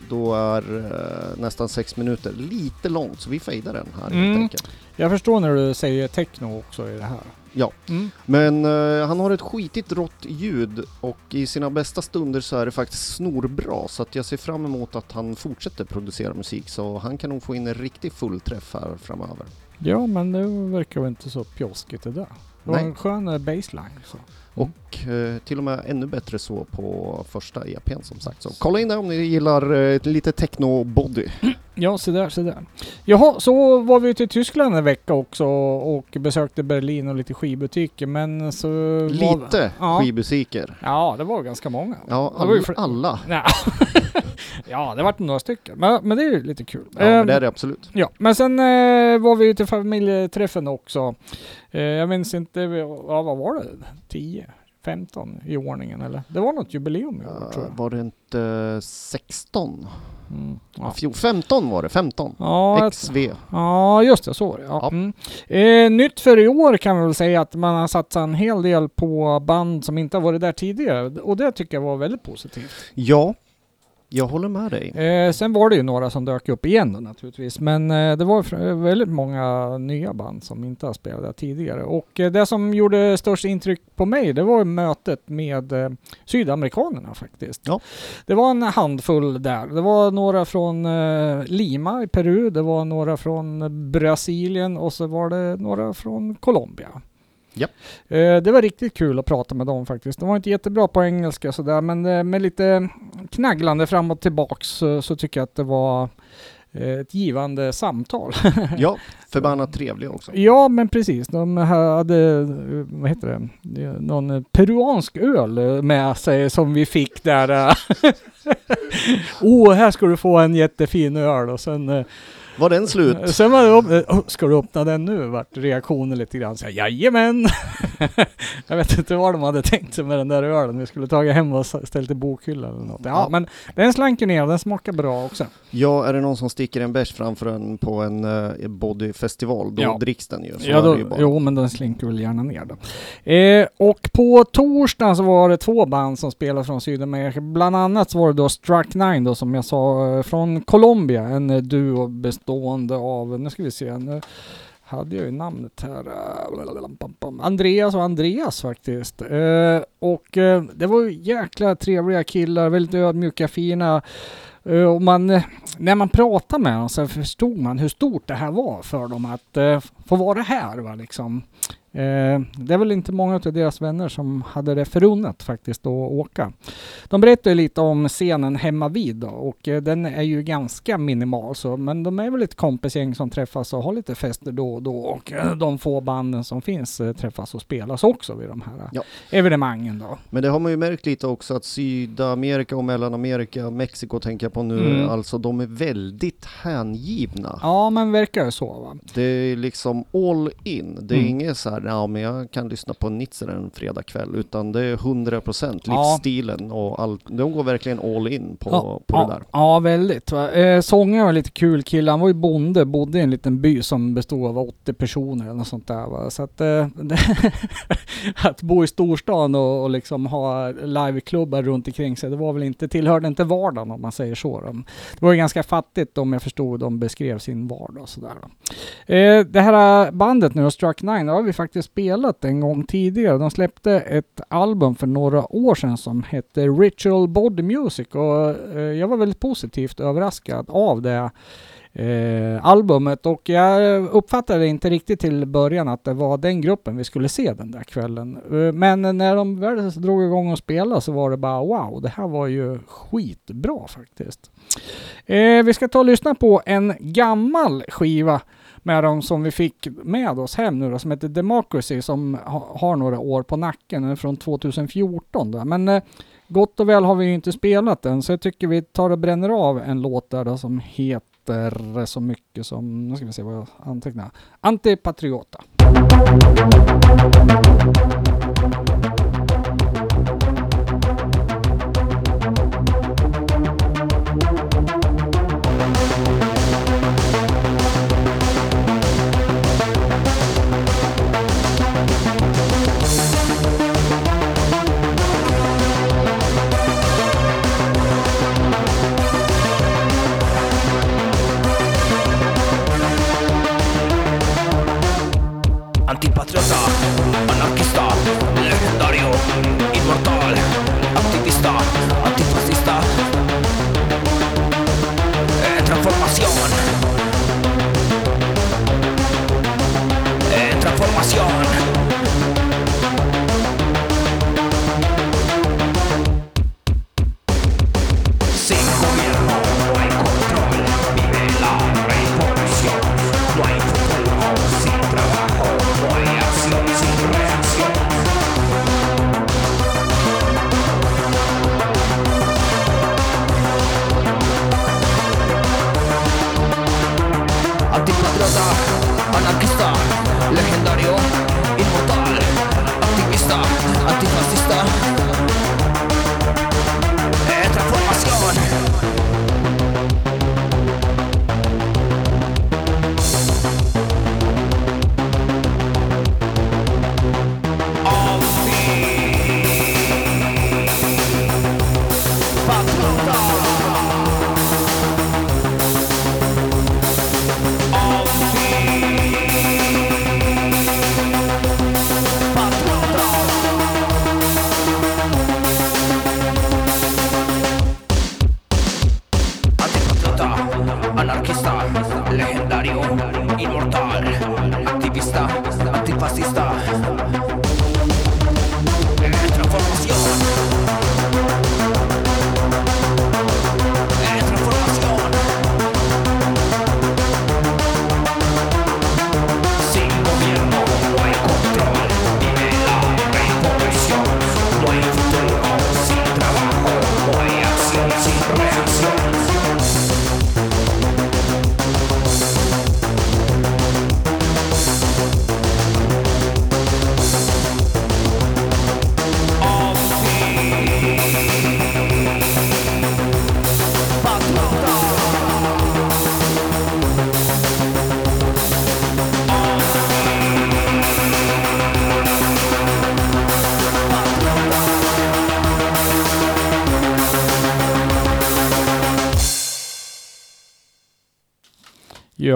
Speaker 1: då är eh, nästan sex minuter lite långt så vi fejdar den här helt
Speaker 2: Mm.
Speaker 1: enkelt.
Speaker 2: Jag förstår när du säger techno också i det här.
Speaker 1: Ja.
Speaker 2: Mm.
Speaker 1: Men eh, han har ett skitigt rått ljud och i sina bästa stunder så är det faktiskt snorbra så att jag ser fram emot att han fortsätter producera musik så han kan nog få in en riktig fullträff här framöver.
Speaker 2: Ja, men det verkar väl inte så pjoskigt det där. Det var
Speaker 1: Nej.
Speaker 2: en skön eh, baseline. Så.
Speaker 1: Och eh, till och med ännu bättre så på första EPn som sagt. Så kolla in det om ni gillar eh, lite techno-body. [CLEARS THROAT]
Speaker 2: Ja, så där, så där. Jaha, så var vi till Tyskland en vecka också och besökte Berlin och lite skivbutiker, men så... Var...
Speaker 1: Lite
Speaker 2: Ja.
Speaker 1: skivmusiker.
Speaker 2: Ja, det var ganska många.
Speaker 1: Ja,
Speaker 2: var
Speaker 1: all, alla.
Speaker 2: Ja, [LAUGHS] ja det vart några stycken. Men, men det är ju lite kul.
Speaker 1: Ja, men
Speaker 2: Ehm,
Speaker 1: det är det absolut.
Speaker 2: Ja, men sen eh, var vi till familjeträffen också. Eh, jag minns inte, ja, vad var det? 10? 15 i ordningen eller? Det var något jubileum i år tror
Speaker 1: Uh,
Speaker 2: jag.
Speaker 1: var det inte 16?
Speaker 2: Mm. Ja.
Speaker 1: Fjol, 15 var det, 15.
Speaker 2: Ja,
Speaker 1: XV.
Speaker 2: Ja, just det. Så var det. Ja.
Speaker 1: Ja.
Speaker 2: Mm. Eh, nytt för i år kan vi väl säga att man har satsat en hel del på band som inte har varit där tidigare. Och det tycker jag var väldigt positivt.
Speaker 1: Ja, jag håller med dig.
Speaker 2: Eh, sen var det ju några som dök upp igen då naturligtvis. Men eh, det var väldigt många nya band som inte har spelat där tidigare. Och eh, det som gjorde störst intryck på mig, det var mötet med eh, sydamerikanerna faktiskt.
Speaker 1: Ja.
Speaker 2: Det var en handfull där. Det var några från eh, Lima i Peru, det var några från Brasilien och så var det några från Colombia.
Speaker 1: Ja.
Speaker 2: Eh, det var riktigt kul att prata med dem faktiskt. De var inte jättebra på engelska sådär, men eh, med lite knagglande fram och tillbaks så, så tycker jag att det var eh, ett givande samtal. [LAUGHS]
Speaker 1: Ja, förbannat trevliga också.
Speaker 2: ja, men precis. De hade, eh, vad heter det, någon eh, peruansk öl eh, med sig som vi fick där. eh. [LAUGHS] oh, här ska du få en jättefin öl och sen eh,
Speaker 1: var den slut?
Speaker 2: Eh, sen var det eh, oh, ska du öppna den nu? Vart reaktionen lite grann så här, jajamän! [LAUGHS] [LAUGHS] jag vet inte vad de hade tänkt sig med den där ölen. Vi skulle tagit hem och ställt i bokhyllan eller något. Ja,
Speaker 1: Ja.
Speaker 2: men den slank ju ner och den smakar bra också.
Speaker 1: Ja, är det någon som sticker en bärs framför en på en uh, bodyfestival, då
Speaker 2: Ja.
Speaker 1: dricks den ju. Så
Speaker 2: Ja, då,
Speaker 1: ju bara.
Speaker 2: jo, men den slinker väl gärna ner då. Eh, och på torsdagen så var det två band som spelade från Sydamerika. Bland annat så var det då Struck Nine då som jag sa eh, från Colombia. En eh, duo bestående av, nu ska vi se, nu hade jag ju namnet här. Äh, Andreas och Andreas faktiskt. Eh, och eh, det var ju jäkla trevliga killar, väldigt ödmjuka, fina. Eh, och man, när man pratade med dem så förstod man hur stort det här var för dem att få vara här. Va, liksom. Eh, det är väl inte många av deras vänner som hade det förunnat faktiskt att åka. De berättar lite om scenen hemma vid då, och eh, den är ju ganska minimal så, men de är väl ett kompisgäng som träffas och har lite fester då och då och eh, de få banden som finns eh, träffas och spelas också vid de här eh,
Speaker 1: Ja.
Speaker 2: evenemangen då.
Speaker 1: Men det har man ju märkt lite också att Sydamerika och Mellanamerika, Mexiko tänker jag på nu,
Speaker 2: Mm.
Speaker 1: alltså de är väldigt hängivna.
Speaker 2: Ja, men verkar ju så va.
Speaker 1: Det är liksom all in. Det är
Speaker 2: Mm.
Speaker 1: inget så här, ja men jag kan lyssna på Nitzer en fredagkväll, utan det är 100%
Speaker 2: Ja.
Speaker 1: livsstilen och allt. De går verkligen all in på,
Speaker 2: ja,
Speaker 1: på
Speaker 2: ja,
Speaker 1: det där.
Speaker 2: Ja, väldigt. Eh, sångaren var lite kul kille. Han var ju bonde, bodde i en liten by som bestod av 80 personer eller något sånt där. Va? Så att, eh, [LAUGHS] att bo i storstan och, och liksom ha liveklubbar runt omkring sig, det var väl inte, tillhörde inte vardagen om man säger så. De, det var ju ganska fattigt om jag förstod de beskrev sin vardag sådär. Eh, det här bandet nu, Struck Nine, det har vi faktiskt spelat en gång tidigare. De släppte ett album för några år sedan som hette Ritual Body Music och eh, jag var väldigt positivt överraskad av det eh, albumet och jag uppfattade inte riktigt till början att det var den gruppen vi skulle se den där kvällen. Eh, men när de väl drog igång och spelade så var det bara wow, det här var ju skitbra faktiskt. Eh, vi ska ta och lyssna på en gammal skiva med dem som vi fick med oss hem nu då, som heter Democracy som ha, har några år på nacken, den är från 2014 då. Men eh, gott och väl har vi ju inte spelat den så jag tycker vi tar och bränner av en låt där då som heter heter så mycket som, nu ska vi se vad jag antecknar, Antipatriota.
Speaker 4: Antipatriota,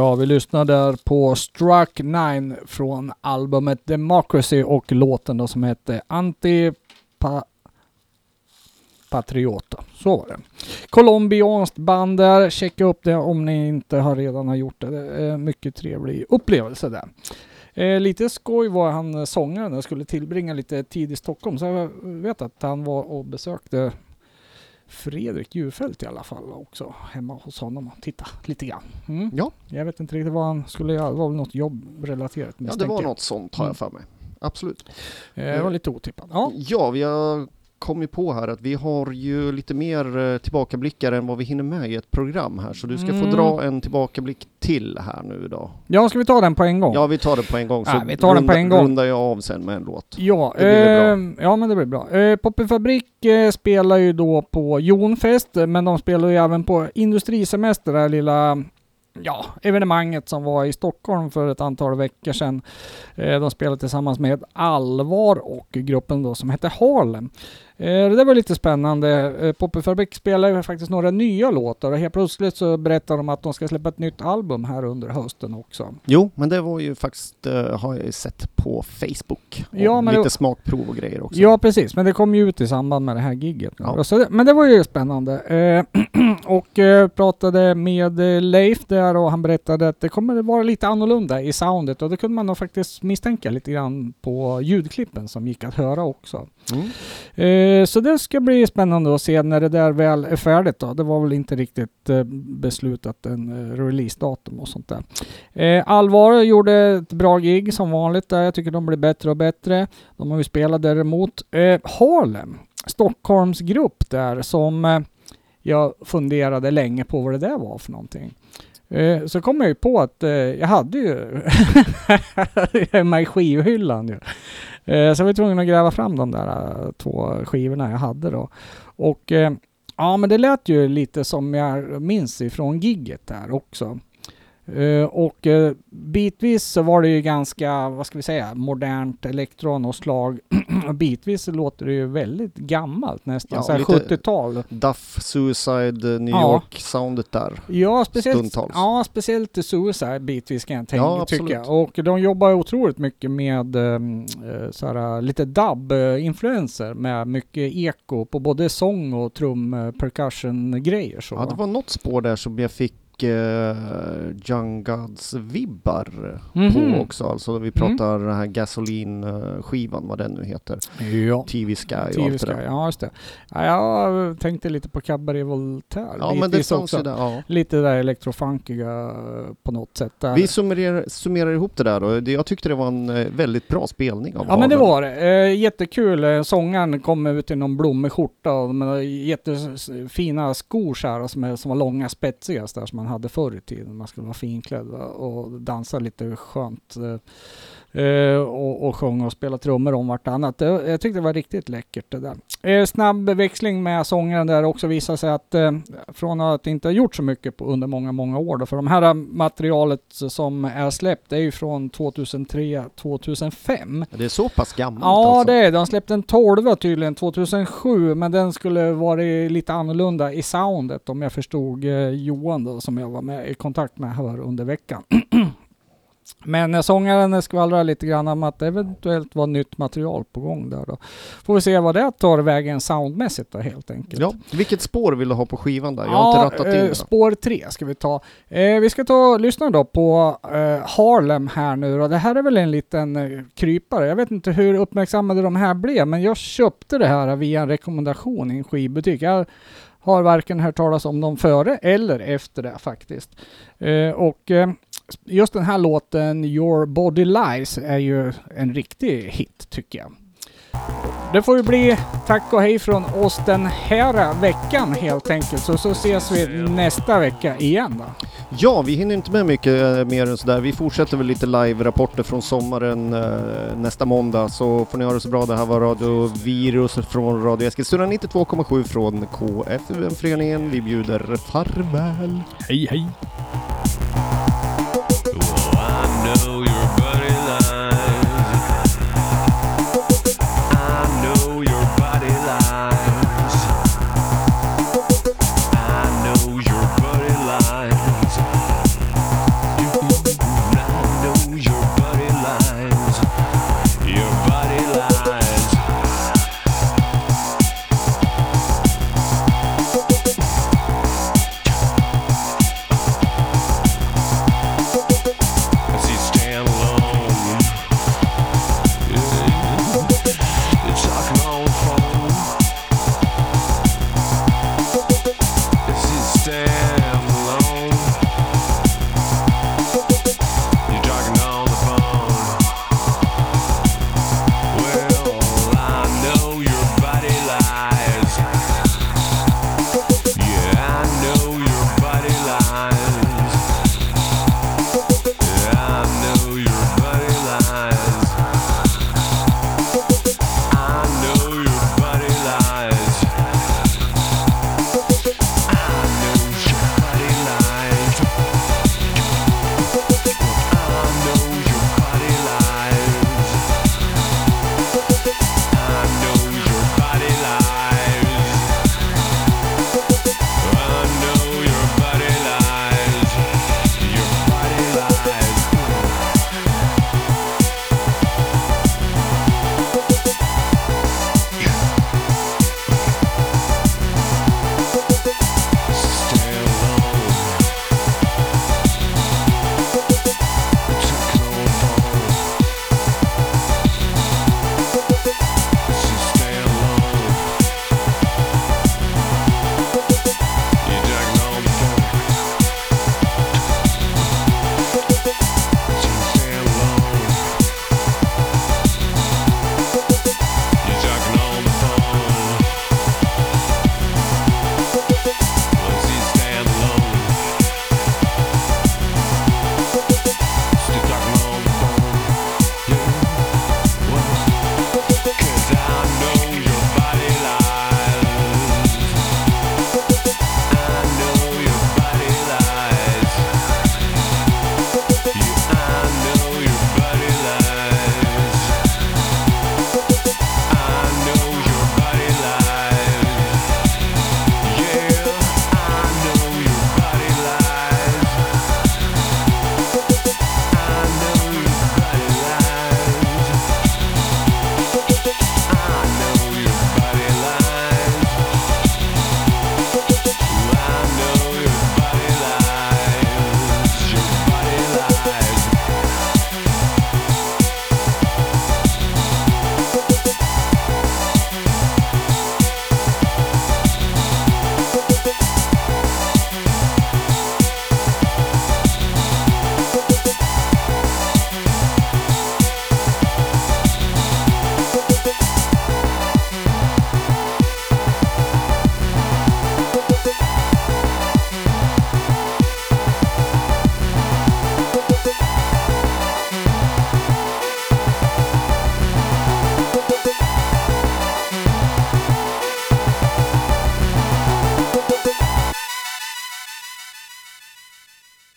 Speaker 2: Ja, vi lyssnar där på Struck 9 från albumet Democracy och låten då som hette Antipa... Patriota. Så var det. Colombianskt band där. Checka upp det om ni inte har redan har gjort det. Det är mycket trevlig upplevelse där. Eh, lite skoj var han eh, sångaren. Jag skulle tillbringa lite tid i Stockholm. Så jag vet att han var och besökte Fredrik Djurfält i alla fall också. Hemma hos honom och titta lite grann. Mm.
Speaker 1: Ja.
Speaker 2: Jag vet inte riktigt vad han skulle göra. Det var väl något jobbrelaterat
Speaker 1: Ja, det var
Speaker 2: jag.
Speaker 1: något sånt har jag för mig. Absolut.
Speaker 2: Eh, Det var lite otippat. Ja.
Speaker 1: Ja, vi har kommit på här att vi har ju lite mer eh, tillbakablickar än vad vi hinner med i ett program här, så du ska få
Speaker 2: Mm.
Speaker 1: dra en tillbakablick till här nu då.
Speaker 2: ja, ska vi ta den på en gång?
Speaker 1: Ja, vi tar det på en gång, så
Speaker 2: Ja, vi tar den på
Speaker 1: runda-
Speaker 2: en gång.
Speaker 1: rundar jag av sen med en låt.
Speaker 2: Ja, eh, ja men det blir bra. Eh, Poppy Fabrik eh, spelar ju då på Jonfest, men de spelar ju även på Industrisemester, det här lilla ja, evenemanget som var i Stockholm för ett antal veckor sedan. Eh, de spelade tillsammans med Allvar och gruppen då som hette Harlem. Eh, det där var lite spännande. Eh, Poppy Fabrik spelar ju faktiskt några nya låtar och helt plötsligt så berättar de att de ska släppa ett nytt album här under hösten också.
Speaker 1: Jo, men det var ju faktiskt, eh, har jag ju sett på Facebook.
Speaker 2: Ja, men
Speaker 1: lite
Speaker 2: det-
Speaker 1: smakprov och grejer också.
Speaker 2: Ja, precis. Men det kom ju ut i samband med det här gigget.
Speaker 1: Ja.
Speaker 2: Det, men det var ju spännande. Eh, [CLEARS THROAT] och pratade med Leif där och han berättade att det kommer vara lite annorlunda i soundet och det kunde man nog faktiskt misstänka lite grann på ljudklippen som gick att höra också.
Speaker 1: Mm.
Speaker 2: Eh, så det ska bli spännande att se när det där väl är färdigt då. Det var väl inte riktigt eh, beslutat en eh, releasedatum och sånt där. Eh, Allvar gjorde ett bra gig som vanligt där. Jag tycker de blir bättre och bättre. De har ju spelat däremot eh, Harlem, Stockholms grupp där som eh, jag funderade länge på vad det där var för någonting. Eh, så kom jag ju på att eh, jag hade ju [LAUGHS] hemma i skivhyllan ju. Eh, så jag var tvungen att gräva fram de där eh, två skivorna jag hade då. Och eh, ja, men det lät ju lite som jag minns ifrån gigget där också. Eh, och eh, bitvis så var det ju ganska, vad ska vi säga, modernt elektronslag. [CLEARS THROAT] bitvis så låter det ju väldigt gammalt nästan,
Speaker 1: Ja,
Speaker 2: så här
Speaker 1: lite-
Speaker 2: 70-tal.
Speaker 1: Duff, Suicide, New
Speaker 2: Ja.
Speaker 1: York-soundet där.
Speaker 2: Ja, speciellt,
Speaker 1: Stundtals.
Speaker 2: ja, speciellt Suicide bitvis kan jag tänka,
Speaker 1: Ja, absolut.
Speaker 2: tycka. Och de jobbar otroligt mycket med um, eh, såhär, lite dub-influenser med mycket eko på både sång och trum percussion-grejer. Så.
Speaker 1: Ja, det var något spår där som jag fick uh, Young Gods-vibbar
Speaker 2: Mhm.
Speaker 1: på också. Alltså vi pratar den här Gasoline-skivan, vad den nu heter.
Speaker 2: Ja.
Speaker 1: TV Sky och
Speaker 2: TV
Speaker 1: allt det
Speaker 2: Sky,
Speaker 1: där.
Speaker 2: ja just det. Ja, jag tänkte lite på Cabaret Voltaire.
Speaker 1: Ja, men det fanns ju där. Ja.
Speaker 2: Lite där elektrofunkiga eh, på något sätt. Där.
Speaker 1: Vi summerar, summerar ihop det där då. Det- Jag tyckte det var en eh, väldigt bra spelning av
Speaker 2: Ja men det var det. Eh, jättekul. Eh, Sångaren kom ut i någon blommig skjorta och med jättefina skor så här, som, är, som var långa spetsiga så där, som man hade förr i tiden. Man skulle vara finklädd och dansa lite skönt. Eh, Eh, och, och sjunga och spela trummor om vartannat. Det, jag tyckte det var riktigt läckert det där. Eh, snabb växling med sångaren där också visar sig att eh, från att inte ha gjort så mycket på, under många, många år då, för de här materialet som är släppt är ju från 2003-2005.
Speaker 1: Det är så pass gammalt
Speaker 2: Ja
Speaker 1: alltså.
Speaker 2: det är det. De släppte en 12 tydligen 2007 men den skulle varit lite annorlunda i soundet om jag förstod eh, Johan då som jag var med i kontakt med här under veckan. [CLEARS THROAT] Men sångaren skvallrar lite grann om att det eventuellt var nytt material på gång där då. Får vi se vad det tar vägen soundmässigt då helt enkelt.
Speaker 1: Ja, vilket spår vill du ha på skivan där? Jag har inte rattat in
Speaker 2: eh,
Speaker 1: det.
Speaker 2: Spår 3 ska vi ta. Eh, vi ska ta och lyssna då på eh, Harlem här nu och det här är väl en liten eh, krypare. Jag vet inte hur uppmärksammade de här blev men jag köpte det här via en rekommendation i en skivbutik. Jag har varken hört talas om dem före eller efter det faktiskt. Eh, och eh, just den här låten Your Body Lies är ju en riktig hit tycker jag. Det får ju bli tack och hej från oss den här veckan helt enkelt. Så, så ses vi nästa vecka igen då.
Speaker 1: Ja, vi hinner inte med mycket eh, mer än sådär. Vi fortsätter väl lite live-rapporter från sommaren eh, nästa måndag. Så får ni ha det så bra. Det här var Radio Virus från Radio Eskilstuna 92,7 från KFUM-föreningen. Vi bjuder farväl.
Speaker 2: Hej hej!
Speaker 5: Oh, I know